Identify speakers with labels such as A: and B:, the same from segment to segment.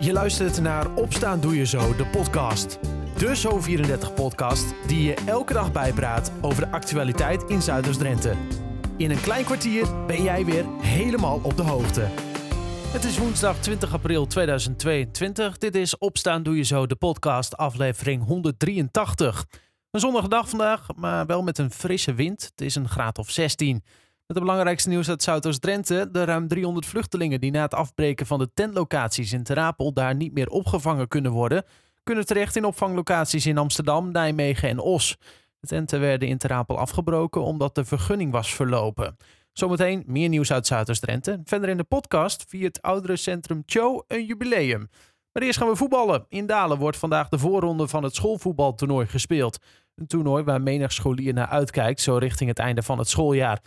A: Je luistert naar Opstaan Doe Je Zo, de podcast. De Zo34-podcast die je elke dag bijpraat over de actualiteit in Zuiders-Drenthe. In een klein kwartier ben jij weer helemaal op de hoogte. Het is woensdag 20 april 2022. Dit is Opstaan Doe Je Zo, de podcast, aflevering 183. Een zonnige dag vandaag, maar wel met een frisse wind. Het is een graad of 16. Met het belangrijkste nieuws uit Zuidoost-Drenthe. De ruim 300 vluchtelingen die na het afbreken van de tentlocaties in Terapel daar niet meer opgevangen kunnen worden, kunnen terecht in opvanglocaties in Amsterdam, Nijmegen en Os. De tenten werden in Terapel afgebroken omdat de vergunning was verlopen. Zometeen meer nieuws uit Zuidoost-Drenthe. Verder in de podcast viert ouderencentrum Cho een jubileum. Maar eerst gaan we voetballen. In Dalen wordt vandaag de voorronde van het schoolvoetbaltoernooi gespeeld. Een toernooi waar menig scholier naar uitkijkt, zo richting het einde van het schooljaar.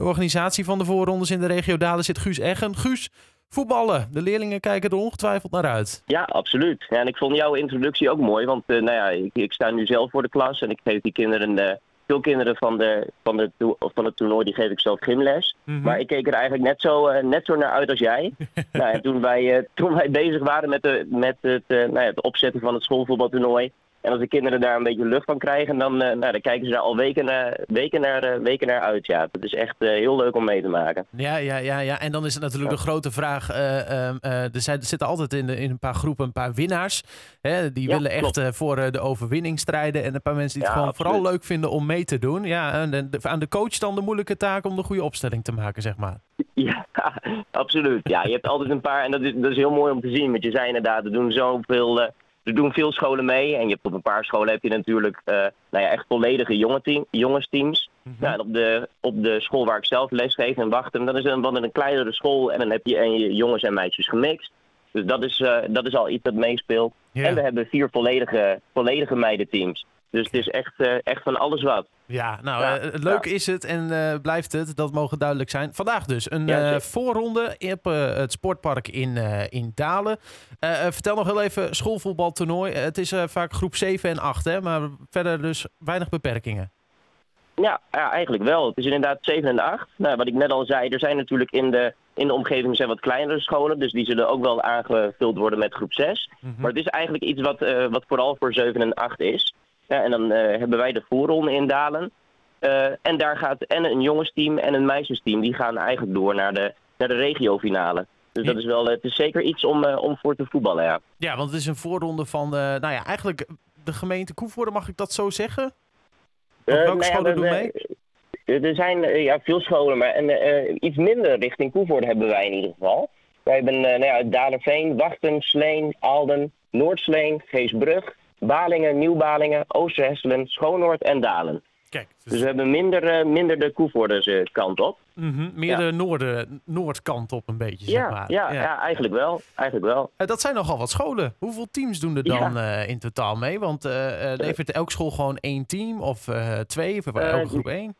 A: De organisatie van de voorrondes in de regio Dalen zit Guus Eggen. Guus, voetballen. De leerlingen kijken er ongetwijfeld naar uit.
B: Ja, absoluut. Ja, en ik vond jouw introductie ook mooi, want uh, nou ja, ik, ik, sta nu zelf voor de klas en ik geef die kinderen, uh, veel kinderen van, de, van, de, van het toernooi, die geef ik zelf gymles. Mm -hmm. Maar ik keek er eigenlijk net zo, uh, net zo naar uit als jij. nou, en toen, wij, toen wij bezig waren met, de, met het, nou ja, het opzetten van het schoolvoetbaltoernooi, en als de kinderen daar een beetje lucht van krijgen, dan, uh, nou, dan kijken ze daar al weken, uh, weken, naar, uh, weken naar uit. Ja, het is echt heel leuk om mee te maken.
A: Ja, ja, ja, ja. en dan is het natuurlijk ja. de grote vraag. er, zijn, er zitten altijd in, de, in een paar groepen een paar winnaars. Hè, die ja, willen echt voor de overwinning strijden. En een paar mensen die het
B: ja,
A: gewoon
B: absoluut.
A: vooral leuk vinden om mee te doen. Ja, en de, aan de coach dan de moeilijke taak om de goede opstelling te maken, zeg maar.
B: Ja, absoluut. Ja, je hebt altijd een paar. En dat is, dat is heel mooi om te zien. Want je zei inderdaad, er doen zoveel. Er doen veel scholen mee en je hebt op een paar scholen heb je natuurlijk uh, nou ja, echt volledige jonge team, jongensteams. Mm -hmm. nou, en op, de, op de school waar ik zelf lesgeef in Wachten, dan is het een, een kleinere school en dan heb je en je jongens en meisjes gemixt. Dus dat is, uh, dat is al iets dat meespeelt. Yeah. En we hebben vier volledige, volledige meidenteams. Dus het is echt, uh, echt van alles wat.
A: Ja, nou, ja, uh, leuk ja. is het en uh, blijft het. Dat mogen duidelijk zijn. Vandaag dus een ja, voorronde op het sportpark in, in Dalen. vertel nog heel even, schoolvoetbaltoernooi. Het is vaak groep 7 en 8, hè? maar verder dus weinig beperkingen.
B: Ja, ja, eigenlijk wel. Het is inderdaad 7 en 8. Nou, wat ik net al zei, er zijn natuurlijk in de, in de omgeving zijn wat kleinere scholen. Dus die zullen ook wel aangevuld worden met groep 6. Mm -hmm. Maar het is eigenlijk iets wat, wat vooral voor 7 en 8 is. Ja, en dan uh, hebben wij de voorronde in Dalen. Uh, en daar gaat en een jongensteam en een meisjesteam. Die gaan eigenlijk door naar de, naar de regiofinale. Dus dat is wel, het is zeker iets om, uh, om voor te voetballen, ja.
A: Ja, want het is een voorronde van, nou ja, eigenlijk de gemeente Koevoorde, mag ik dat zo zeggen? Of welke nou scholen doen mee?
B: Er zijn ja, veel scholen, maar en, iets minder richting Koevoorde hebben wij in ieder geval. Wij hebben nou ja, Dalenveen, Wachten, Sleen, Alden, Noordsleen, Geesbrug, Balingen, Nieuw-Balingen, Oosterhesselen, Schoonoord en Dalen.
A: Kijk,
B: dus... dus we hebben minder, uh, minder de Koevoordense kant op.
A: Mm -hmm. Meer ja. de noorden, noordkant op een beetje,
B: ja,
A: zeg maar.
B: Ja, ja. ja eigenlijk wel. Eigenlijk wel.
A: Uh, dat zijn nogal wat scholen. Hoeveel teams doen er dan uh, in totaal mee? Want levert elke school gewoon één team of twee? Of elke groep één?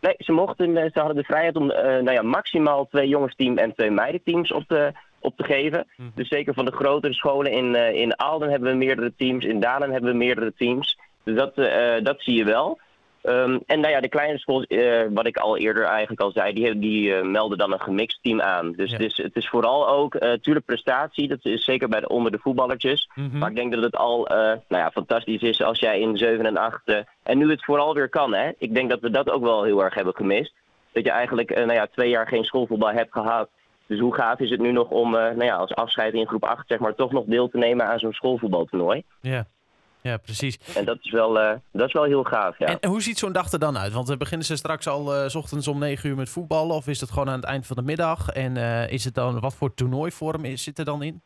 B: Nee, ze, mochten, ze hadden de vrijheid om nou ja, maximaal twee jongensteam en twee meidenteams op te, op te geven. Mm. Dus zeker van de grotere scholen in, uh, in Aalden hebben we meerdere teams, in Dalen hebben we meerdere teams. Dus dat, uh, dat zie je wel. Um, en nou ja, de kleine school, uh, wat ik al eerder eigenlijk al zei, die, die melden dan een gemixt team aan. Dus ja. het, is, het is vooral ook, natuurlijk prestatie, dat is zeker bij de, onder de voetballertjes. Mm -hmm. Maar ik denk dat het al nou ja, fantastisch is als jij in 7 en 8, en nu het vooral weer kan. Hè? Ik denk dat we dat ook wel heel erg hebben gemist. Dat je eigenlijk nou ja, twee jaar geen schoolvoetbal hebt gehad. Dus hoe gaaf is het nu nog om uh, nou ja, als afscheid in groep 8 zeg maar, toch nog deel te nemen aan zo'n schoolvoetbaltoernooi?
A: Ja. ja, precies.
B: En dat is wel, uh, dat is wel heel gaaf, ja.
A: En, en hoe ziet zo'n dag er dan uit? Want uh, beginnen ze straks al s ochtends om 9 uur met voetballen? Of is het gewoon aan het eind van de middag? En is het dan, wat voor toernooivorm is, zit er dan in?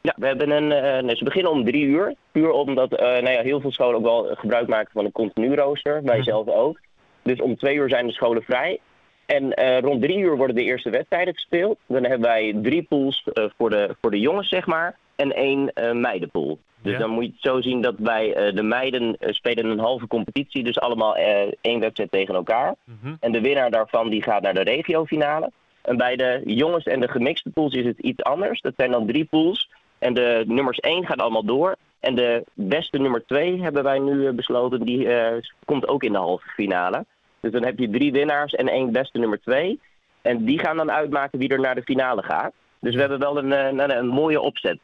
B: Ja, we hebben een, nee, ze beginnen om drie uur. Puur omdat nou ja, heel veel scholen ook wel gebruik maken van een continu rooster. Wij zelf ook. Dus om twee uur zijn de scholen vrij. En uh, rond drie uur worden de eerste wedstrijden gespeeld. Dan hebben wij drie pools uh, voor, de, voor de jongens, zeg maar. En één uh, meidenpool. Dus ja. dan moet je het zo zien dat wij de meiden spelen een halve competitie. Dus allemaal één wedstrijd tegen elkaar. Mm -hmm. En de winnaar daarvan die gaat naar de regiofinale. En bij de jongens en de gemixte pools is het iets anders. Dat zijn dan drie pools. En de nummers één gaat allemaal door. En de beste nummer twee hebben wij nu besloten. Die komt ook in de halve finale. Dus dan heb je drie winnaars en één beste nummer twee. En die gaan dan uitmaken wie er naar de finale gaat. Dus we hebben wel een, een, een mooie opzet,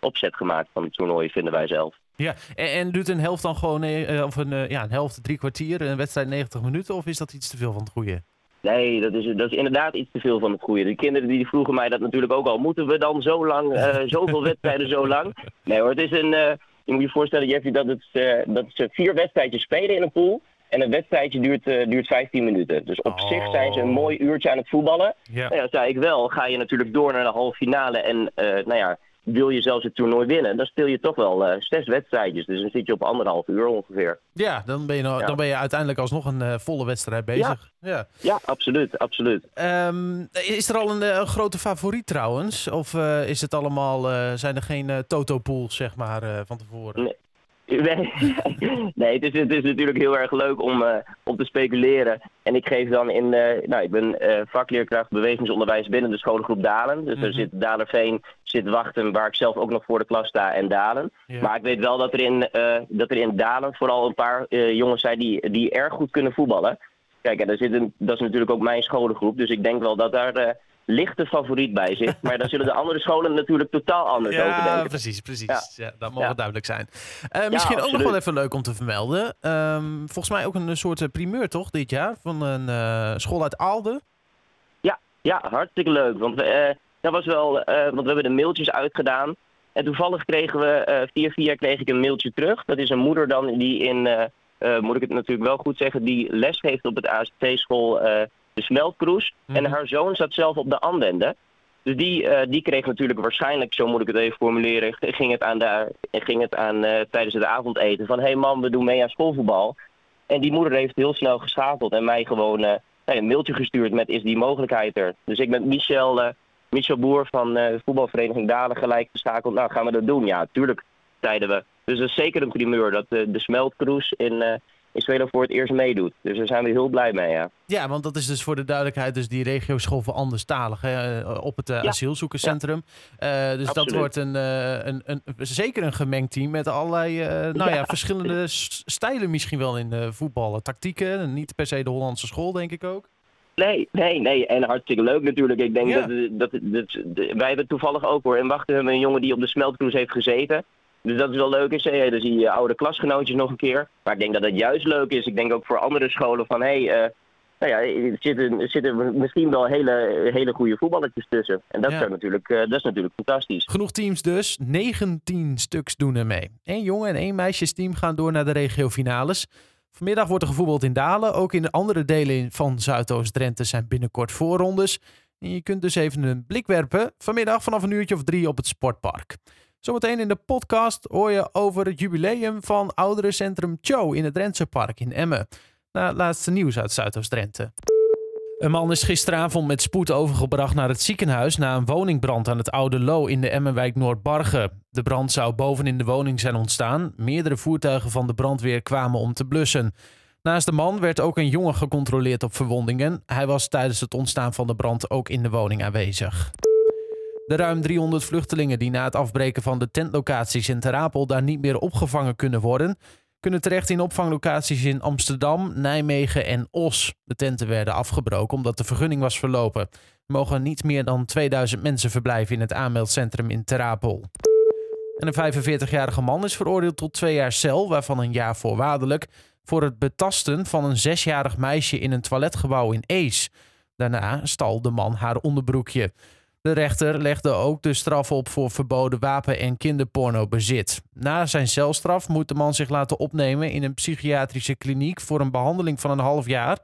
B: opzet gemaakt van het toernooi, vinden wij zelf.
A: Ja, en, en duurt een helft dan gewoon, of een, ja, een helft, drie kwartier, een wedstrijd 90 minuten, of is dat iets te veel van het goede?
B: Nee, dat is, dat is inderdaad iets te veel van het goede. De kinderen die vroegen mij dat natuurlijk ook al. Moeten we dan zo lang, zoveel wedstrijden zo lang? Nee hoor, het is een... Je moet je voorstellen, Jeffrey, dat, het, dat ze vier wedstrijdjes spelen in een pool. En een wedstrijdje duurt, duurt 15 minuten. Dus op zich zijn ze een oh. mooi uurtje aan het voetballen. Ja. Nou ja, zei ik wel, ga je natuurlijk door naar de halve finale. En nou ja, wil je zelfs het toernooi winnen, dan speel je toch wel uh, zes wedstrijdjes. Dus dan zit je op anderhalf uur ongeveer.
A: Ja, dan ben je, nou, Dan ben je uiteindelijk alsnog een volle wedstrijd bezig.
B: Ja, ja. ja absoluut. absoluut.
A: Um, is er al een, een, grote favoriet trouwens? Of is het allemaal, zijn er geen toto-pools zeg maar, van tevoren?
B: Nee. Nee, nee het, is, het is natuurlijk heel erg leuk om, uh, om te speculeren. En ik geef dan in, uh, nou, ik ben uh, vakleerkracht bewegingsonderwijs binnen de scholengroep Dalen. Dus mm -hmm. er zit Dalenveen, zit Wachten, waar ik zelf ook nog voor de klas sta, en Dalen. Ja. Maar ik weet wel dat er in, dat er in Dalen vooral een paar jongens zijn die, die erg goed kunnen voetballen. Kijk, en daar zit een, dat is natuurlijk ook mijn scholengroep. Dus ik denk wel dat daar lichte favoriet bij zit. Maar dan zullen de andere scholen natuurlijk totaal anders
A: ja,
B: over denken.
A: Precies, precies. Ja. dat mag duidelijk zijn. Uh, misschien ook nog wel even leuk om te vermelden. Um, volgens mij ook een soort eh, primeur toch dit jaar van een uh, school uit Aalden.
B: Ja, ja, hartstikke leuk. Want we, dat was wel, want we hebben de mailtjes uitgedaan. En toevallig kregen we, via via kreeg ik een mailtje terug. Dat is een moeder dan die in, moet ik het natuurlijk wel goed zeggen, die les geeft op het AST-school de smeltkroes. En mhm. haar zoon zat zelf op de anwende. Dus die, uh, die kreeg natuurlijk waarschijnlijk, zo moet ik het even formuleren, ging het, aan de, ging het aan uh, tijdens het avondeten van hé hey man, we doen mee aan schoolvoetbal. En die moeder heeft heel snel geschakeld en mij gewoon uh, een mailtje gestuurd met is die mogelijkheid er. Dus ik met Michel, Michel Boer van de voetbalvereniging Dalen gelijk geschakeld. Nou, gaan we dat doen? Ja, tuurlijk, zeiden we. Dus dat is zeker een primeur dat de smeltkroes in Zweden voor het eerst meedoet. Dus daar zijn we heel blij mee, ja.
A: Ja, want dat is dus voor de duidelijkheid dus die regioschool voor anderstaligen uh, op het uh, asielzoekerscentrum. Ja. Uh, dus dat wordt een, een, een, zeker een gemengd team met allerlei nou ja, verschillende stijlen misschien wel in voetballen. Tactieken, niet per se de Hollandse school denk ik ook.
B: Nee, nee, nee. En hartstikke leuk natuurlijk. Ik denk dat, dat, dat, wij hebben toevallig ook hoor. En wachten we een jongen die op de smeltkroes heeft gezeten. Dus dat is wel leuk. Is? Dan zie je oude klasgenootjes nog een keer. Maar ik denk dat het juist leuk is. Ik denk ook voor andere scholen van... hé, hey, uh, nou ja, er zitten, er zitten misschien wel hele, hele goede voetballetjes tussen. En dat, ja. is natuurlijk, uh, dat is natuurlijk fantastisch.
A: Genoeg teams dus. 19 stuks doen er mee. Eén jongen en één meisjesteam gaan door naar de regiofinales. Vanmiddag wordt er gevoetbald in Dalen. Ook in de andere delen van Zuidoost-Drenthe zijn binnenkort voorrondes. En je kunt dus even een blik werpen vanmiddag vanaf een uurtje of drie op het sportpark. Zometeen in de podcast hoor je over het jubileum van ouderencentrum Cho in het Drentse Park in Emmen. Na het laatste nieuws uit Zuidoost-Drenthe. Een man is gisteravond met spoed overgebracht naar het ziekenhuis na een woningbrand aan het Oude Lo in de Emmenwijk Noordbargen. De brand zou bovenin de woning zijn ontstaan. Meerdere voertuigen van de brandweer kwamen om te blussen. Naast de man werd ook een jongen gecontroleerd op verwondingen. Hij was tijdens het ontstaan van de brand ook in de woning aanwezig. De ruim 300 vluchtelingen die na het afbreken van de tentlocaties in Terapel daar niet meer opgevangen kunnen worden, kunnen terecht in opvanglocaties in Amsterdam, Nijmegen en Os. De tenten werden afgebroken omdat de vergunning was verlopen. Er mogen niet meer dan 2000 mensen verblijven in het aanmeldcentrum in Terapel. En een 45-jarige man is veroordeeld tot twee jaar cel, waarvan een jaar voorwaardelijk, voor het betasten van een zesjarig meisje in een toiletgebouw in Ees. Daarna stal de man haar onderbroekje. De rechter legde ook de straf op voor verboden wapen- en kinderpornobezit. Na zijn celstraf moet de man zich laten opnemen in een psychiatrische kliniek voor een behandeling van een half jaar.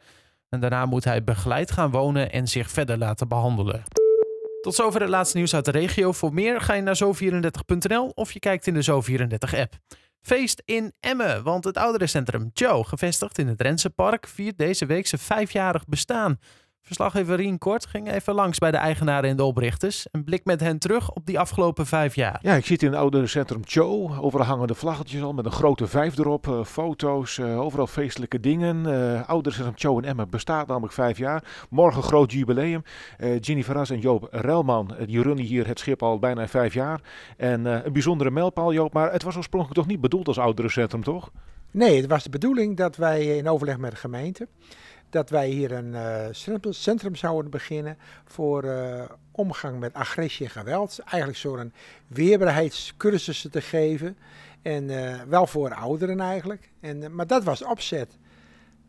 A: En daarna moet hij begeleid gaan wonen en zich verder laten behandelen. Tot zover het laatste nieuws uit de regio. Voor meer ga je naar zo34.nl of je kijkt in de Zo34-app. Feest in Emmen, want het ouderencentrum Joe, gevestigd in het Drentse Park, viert deze week zijn vijfjarig bestaan. Verslaggever Rien Kort ging even langs bij de eigenaren en de oprichters. En blik met hen terug op die afgelopen vijf jaar.
C: Ja, ik zit in het oude centrum Cho. Overal hangen de vlaggetjes al met een grote vijf erop. Uh, foto's, uh, overal feestelijke dingen. Uh, oude centrum Cho in Emmen bestaat namelijk vijf jaar. Morgen groot jubileum. Ginny Verras en Joop Relman, die runnen hier het schip al bijna vijf jaar. En een bijzondere mijlpaal Joop, maar het was oorspronkelijk toch niet bedoeld als ouderencentrum, toch?
D: Nee, het was de bedoeling dat wij in overleg met de gemeente dat wij hier een uh, centrum zouden beginnen voor uh, omgang met agressie en geweld. Eigenlijk zo'n weerbaarheidscursussen te geven. En uh, wel voor ouderen eigenlijk. En, maar dat was opzet.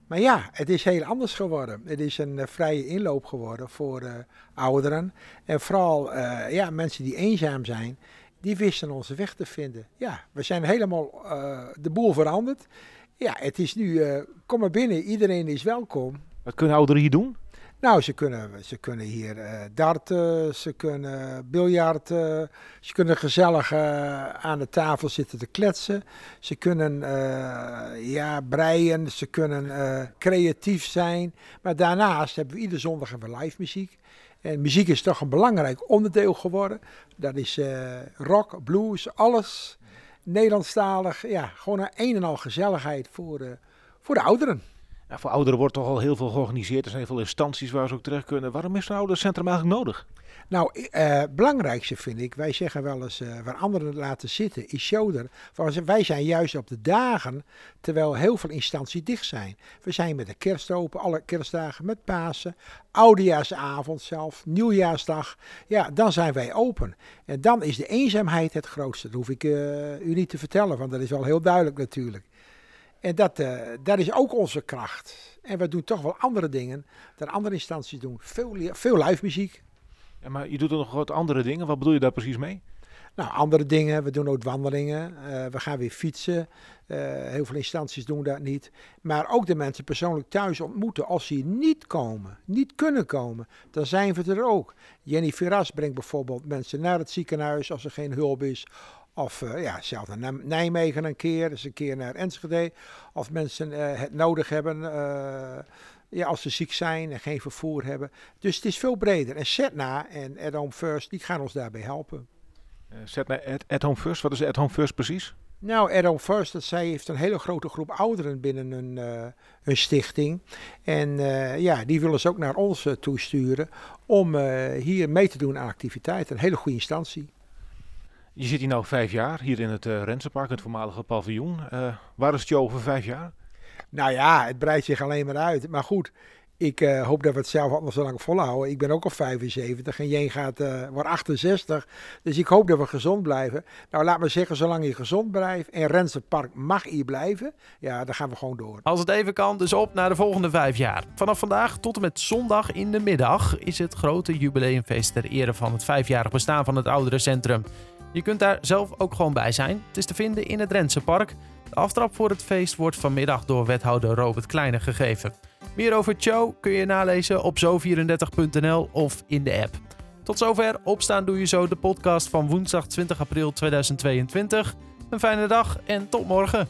D: Maar ja, het is heel anders geworden. Het is een vrije inloop geworden voor ouderen. En vooral ja, mensen die eenzaam zijn die wisten onze weg te vinden. Ja, we zijn helemaal de boel veranderd. Ja, het is nu, uh, kom maar binnen, iedereen is welkom.
C: Wat kunnen ouderen hier doen?
D: Nou, ze kunnen, ze kunnen hier uh, darten, ze kunnen biljarten, ze kunnen gezellig aan de tafel zitten te kletsen. Ze kunnen ja, breien, ze kunnen creatief zijn. Maar daarnaast hebben we iedere zondag hebben we live muziek. En muziek is toch een belangrijk onderdeel geworden. Dat is rock, blues, alles. Nederlandstalig. Ja, gewoon een een en al gezelligheid voor, uh, voor de ouderen.
C: Ja, voor ouderen wordt toch al heel veel georganiseerd. Er zijn heel veel instanties waar ze ook terecht kunnen. Waarom is een ouderencentrum eigenlijk nodig?
D: Nou, het uh, belangrijkste vind ik, wij zeggen wel eens uh, waar anderen laten zitten, is shoulder. Wij zijn juist op de dagen, terwijl heel veel instanties dicht zijn. We zijn met de kerst open, alle kerstdagen, met Pasen, oudejaarsavond zelf, nieuwjaarsdag. Ja, dan zijn wij open. En dan is de eenzaamheid het grootste. Dat hoef ik uh, u niet te vertellen, want dat is wel heel duidelijk natuurlijk. En dat, uh, dat is ook onze kracht. En we doen toch wel andere dingen dan andere instanties doen. Veel, veel live muziek.
C: Ja, maar je doet er nog wat andere dingen. Wat bedoel je daar precies mee?
D: Nou, andere dingen. We doen ook wandelingen. Uh, we gaan weer fietsen. Uh, heel veel instanties doen dat niet. Maar ook de mensen persoonlijk thuis ontmoeten. Als ze niet komen, niet kunnen komen, dan zijn we er ook. Jenny Verras brengt bijvoorbeeld mensen naar het ziekenhuis als er geen hulp is. Of uh, ja, zelf naar Nijmegen een keer, dus een keer naar Enschede. Of mensen uh, het nodig hebben, uh, ja, als ze ziek zijn en geen vervoer hebben. Dus het is veel breder. En Setna en At Home First, die gaan ons daarbij helpen.
C: Setna, at, at Home First, wat is At Home First precies?
D: Nou, At Home First, dat zij heeft een hele grote groep ouderen binnen een stichting. En ja, die willen ze ook naar ons toesturen om hier mee te doen aan activiteiten. Een hele goede instantie.
C: Je zit hier nu vijf jaar, hier in het uh, Rensenpark, het voormalige paviljoen. Uh, waar is het je over vijf jaar?
D: Nou ja, het breidt zich alleen maar uit. Maar goed, ik uh, hoop dat we het zelf nog zo lang volhouden. Ik ben ook al 75 en Jeen gaat, uh, wordt 68. Dus ik hoop dat we gezond blijven. Nou, laat maar zeggen, zolang je gezond blijft en Rensenpark mag hier blijven, ja, dan gaan we gewoon door.
A: Als het even kan, dus op naar de volgende vijf jaar. Vanaf vandaag tot en met zondag in de middag is het grote jubileumfeest ter ere van het vijfjarig bestaan van het ouderencentrum. Je kunt daar zelf ook gewoon bij zijn. Het is te vinden in het Drentse Park. De aftrap voor het feest wordt vanmiddag door wethouder Robert Kleine gegeven. Meer over Cho kun je nalezen op zo34.nl of in de app. Tot zover Opstaan Doe Je Zo, de podcast van woensdag 20 april 2022. Een fijne dag en tot morgen.